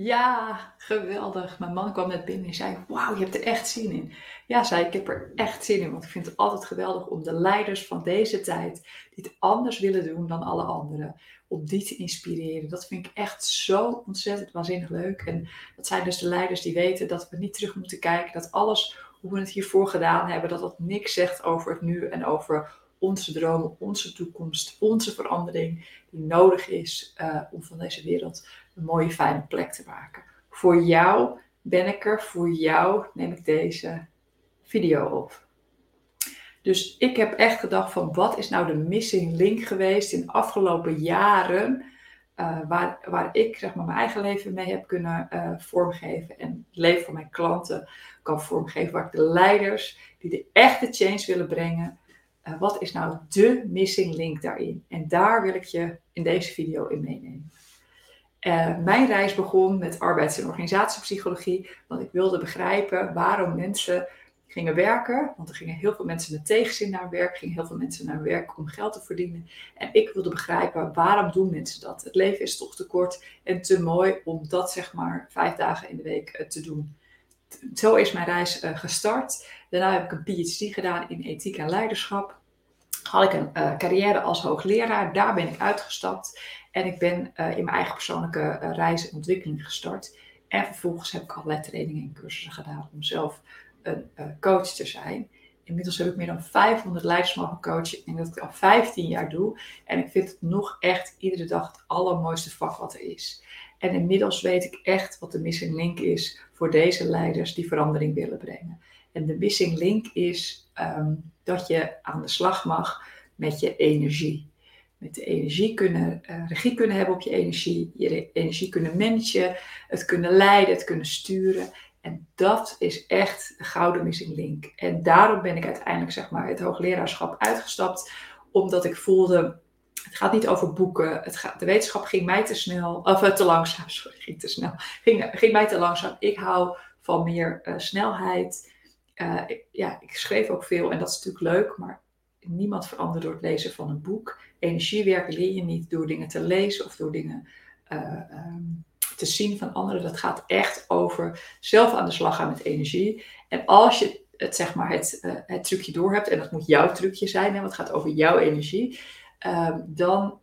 Ja, geweldig. Mijn man kwam net binnen en zei: Wauw, je hebt er echt zin in. Ja, zei ik, ik heb er echt zin in. Want ik vind het altijd geweldig om de leiders van deze tijd, die het anders willen doen dan alle anderen, om die te inspireren. Dat vind ik echt zo ontzettend waanzinnig leuk. En dat zijn dus de leiders die weten dat we niet terug moeten kijken. Dat alles hoe we het hiervoor gedaan hebben, dat dat niks zegt over het nu en over onze dromen, onze toekomst, onze verandering die nodig is uh, om van deze wereld een mooie, fijne plek te maken. Voor jou ben ik er, voor jou neem ik deze video op. Dus ik heb echt gedacht van wat is nou de missing link geweest in de afgelopen jaren uh, waar, waar ik zeg maar, mijn eigen leven mee heb kunnen uh, vormgeven en het leven van mijn klanten kan vormgeven, waar ik de leiders die de echte change willen brengen, uh, wat is nou de missing link daarin? En daar wil ik je in deze video in meenemen. Mijn reis begon met arbeids- en organisatiepsychologie, want ik wilde begrijpen waarom mensen gingen werken. Want er gingen heel veel mensen met tegenzin naar werk, gingen heel veel mensen naar werk om geld te verdienen. En ik wilde begrijpen waarom doen mensen dat? Het leven is toch te kort en te mooi om dat zeg maar vijf dagen in de week eh, te doen. Zo is mijn reis uh, gestart. Daarna heb ik een PhD gedaan in ethiek en leiderschap. Had ik een uh, carrière als hoogleraar, daar ben ik uitgestapt. En ik ben in mijn eigen persoonlijke reis en ontwikkeling gestart. En vervolgens heb ik allerlei trainingen en cursussen gedaan om zelf een coach te zijn. Inmiddels heb ik meer dan 500 leiders mogen coachen en dat ik al 15 jaar doe. En ik vind het nog echt iedere dag het allermooiste vak wat er is. En inmiddels weet ik echt wat de missing link is voor deze leiders die verandering willen brengen. En de missing link is um, dat je aan de slag mag met je energie. Met de energie kunnen, uh, regie kunnen hebben op je energie, je energie kunnen managen, het kunnen leiden, het kunnen sturen. En dat is echt de gouden missing link. En daarom ben ik uiteindelijk zeg maar, het hoogleraarschap uitgestapt, omdat ik voelde, het gaat niet over boeken, het gaat, de wetenschap ging mij te snel, of eh, te langzaam, ging te snel, ging, mij te langzaam. Ik hou van meer uh, snelheid. Ik, ja, ik schreef ook veel en dat is natuurlijk leuk, maar niemand verandert door het lezen van een boek. Energiewerken leer je niet door dingen te lezen of door dingen um, te zien van anderen. Dat gaat echt over zelf aan de slag gaan met energie. En als je het, zeg maar, het, uh, het trucje door hebt, en dat moet jouw trucje zijn, want het gaat over jouw energie, um, dan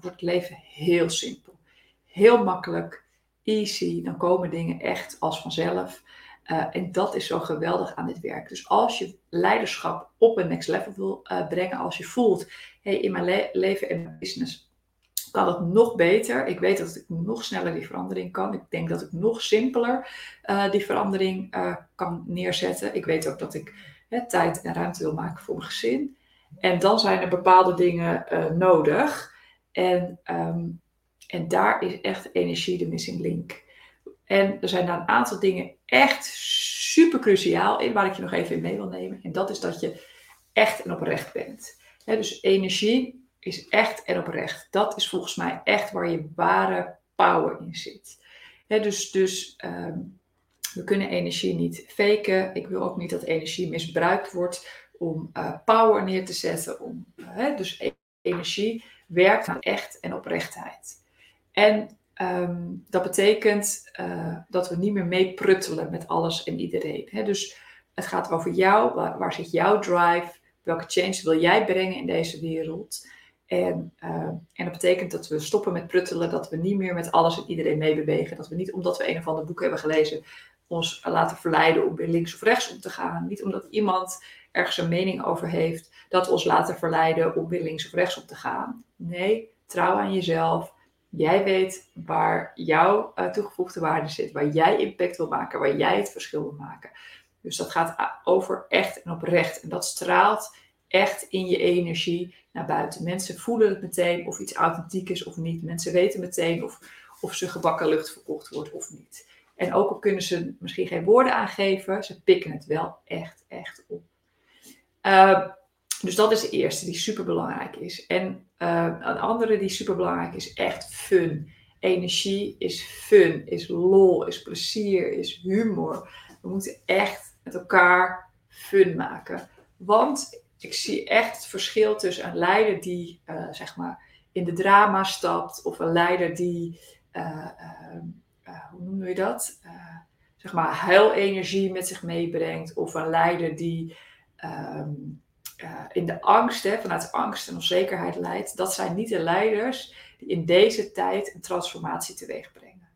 wordt het leven heel simpel. Heel makkelijk, easy, dan komen dingen echt als vanzelf. En dat is zo geweldig aan dit werk. Dus als je leiderschap op een next level wil brengen, als je voelt, hey, in mijn le leven en mijn business kan het nog beter. Ik weet dat ik nog sneller die verandering kan. Ik denk dat ik nog simpeler uh, die verandering kan neerzetten. Ik weet ook dat ik hè, tijd en ruimte wil maken voor mijn gezin. En dan zijn er bepaalde dingen nodig. En, um, en daar is echt energie de missing link. En er zijn daar een aantal dingen echt super cruciaal in, waar ik je nog even in mee wil nemen. En dat is dat je echt en oprecht bent. Dus energie is echt en oprecht. Dat is volgens mij echt waar je ware power in zit. dus dus um, we kunnen energie niet faken. Ik wil ook niet dat energie misbruikt wordt om uh, power neer te zetten. Om, uh, dus e energie werkt aan echt en oprechtheid. En um, dat betekent uh, dat we niet meer meepruttelen met alles en iedereen. He, dus het gaat over jou. Waar, zit jouw drive? Welke change wil jij brengen in deze wereld? En, uh, en dat betekent dat we stoppen met pruttelen, dat we niet meer met alles en iedereen meebewegen. Dat we niet omdat we een of ander boek hebben gelezen ons laten verleiden om weer links of rechts om te gaan. Niet omdat iemand ergens een mening over heeft, dat we ons laten verleiden om weer links of rechts op te gaan. Nee, trouw aan jezelf. Jij weet waar jouw uh, toegevoegde waarde zit, waar jij impact wil maken, waar jij het verschil wil maken. Dus dat gaat over echt en oprecht. En dat straalt echt in je energie naar buiten. Mensen voelen het meteen of iets authentiek is of niet. Mensen weten meteen of, of ze gebakken lucht verkocht wordt of niet. En ook al kunnen ze misschien geen woorden aangeven, ze pikken het wel echt, echt op. Uh, dus dat is de eerste die super belangrijk is. En uh, een andere die super belangrijk is, echt fun. Energie is fun, is lol, is plezier, is humor. We moeten echt met elkaar fun maken. Want ik zie echt het verschil tussen een leider die uh, zeg maar in de drama stapt of een leider die uh, hoe noem je dat? zeg maar huilenergie met zich meebrengt. Of een leider die ehm, in de angst, hè, vanuit angst en onzekerheid leidt. Dat zijn niet de leiders die in deze tijd een transformatie teweeg brengen.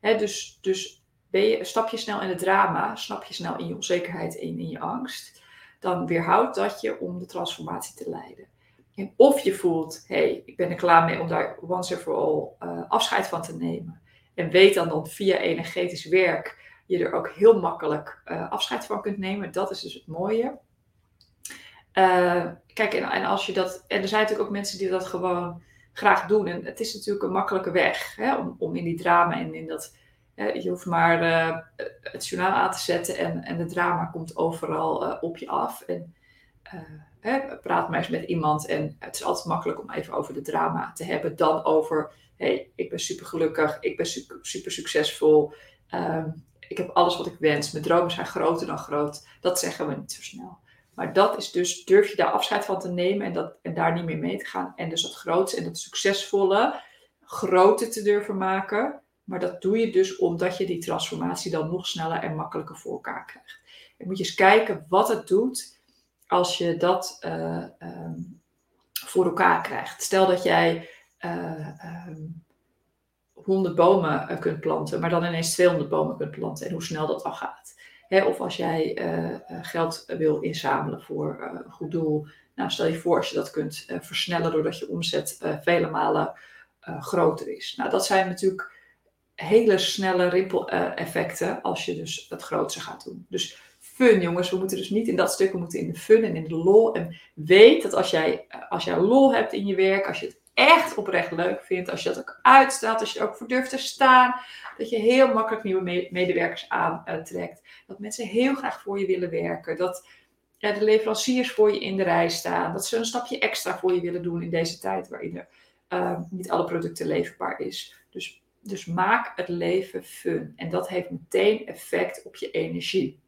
Hè, dus dus ben je, stap je snel in het drama, snap je snel in je onzekerheid en in je angst, dan weerhoudt dat je om de transformatie te leiden. En of je voelt, hé, hey, ik ben er klaar mee om daar once and for all uh, afscheid van te nemen. En weet dan dat via energetisch werk je er ook heel makkelijk uh, afscheid van kunt nemen. Dat is dus het mooie. Uh, kijk, en, en, als je dat. En er zijn natuurlijk ook mensen die dat gewoon graag doen. En het is natuurlijk een makkelijke weg hè, om, om in die drama en in dat. je hoeft maar uh, het journaal aan te zetten en, en de drama komt overal uh, op je af. En praat maar eens met iemand. En het is altijd makkelijk om even over de drama te hebben dan over. hey, ik ben super gelukkig, ik ben super, super succesvol. Um, ik heb alles wat ik wens. Mijn dromen zijn groter dan groot. Dat zeggen we niet zo snel. Maar dat is dus, durf je daar afscheid van te nemen en, dat, en daar niet meer mee te gaan. En dus dat grootste en dat succesvolle groter te durven maken. Maar dat doe je dus omdat je die transformatie dan nog sneller en makkelijker voor elkaar krijgt. En moet je eens kijken wat het doet als je dat uh, um, voor elkaar krijgt. Stel dat jij uh, um, 100 bomen eh, kunt planten, maar dan ineens 200 bomen kunt planten en hoe snel dat al gaat. Of als jij uh, geld wil inzamelen voor uh, een goed doel. Nou, stel je voor als je dat kunt versnellen doordat je omzet vele malen groter is. Nou, dat zijn natuurlijk hele snelle rimpel-effecten als je dus het grootste gaat doen. Dus fun, jongens. We moeten dus niet in dat stuk, we moeten in de fun en in de lol. En weet dat als jij, als jij lol hebt in je werk, als je het echt oprecht leuk vindt, als je dat ook uitstaat, als je er ook voor durft te staan, dat je heel makkelijk nieuwe medewerkers aantrekt. Dat mensen heel graag voor je willen werken. Dat de leveranciers voor je in de rij staan. Dat ze een stapje extra voor je willen doen in deze tijd waarin er uh, niet alle producten leverbaar is. Dus, dus maak het leven fun. En dat heeft meteen effect op je energie.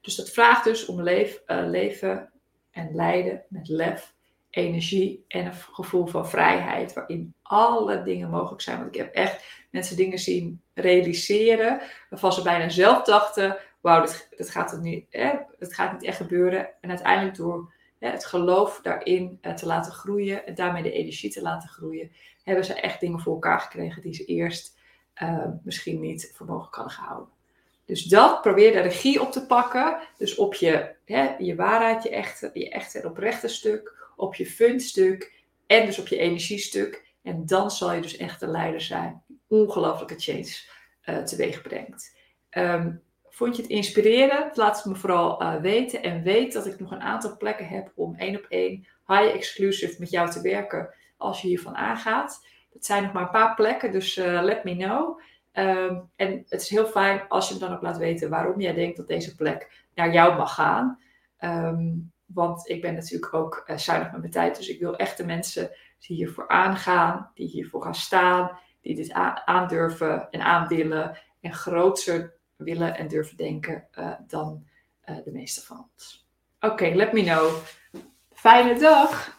Dus dat vraagt dus om uh, leven en lijden met lef energie en een gevoel van vrijheid, waarin alle dingen mogelijk zijn. Want ik heb echt mensen dingen zien realiseren, waarvan ze bijna zelf dachten, wauw, dit, gaat, het niet, hè, het gaat niet echt gebeuren. En uiteindelijk door hè, het geloof daarin eh, te laten groeien en daarmee de energie te laten groeien, hebben ze echt dingen voor elkaar gekregen die ze eerst uh, misschien niet voor mogelijk hadden gehouden. Dus dat, probeer de regie op te pakken. Dus op je, hè, je waarheid, je echte, je echte en oprechte stuk op je funstuk en dus op je energiestuk. En dan zal je dus echt een leider zijn die ongelooflijke change uh, teweeg brengt. Ehm, vond je het inspirerend? Laat het me vooral uh, weten. En weet dat ik nog een aantal plekken heb om één op één high exclusive met jou te werken als je hiervan aangaat. Dat zijn nog maar een paar plekken, dus uh, let me know. Um, en het is heel fijn als je me dan ook laat weten waarom jij denkt dat deze plek naar jou mag gaan. Um, want ik ben natuurlijk ook uh, zuinig met mijn tijd. Dus ik wil echte mensen die hiervoor aangaan, die hiervoor gaan staan, die dit aandurven en aanwillen. En groter willen en durven denken uh, dan uh, de meeste van ons. Oké, let me know. Fijne dag!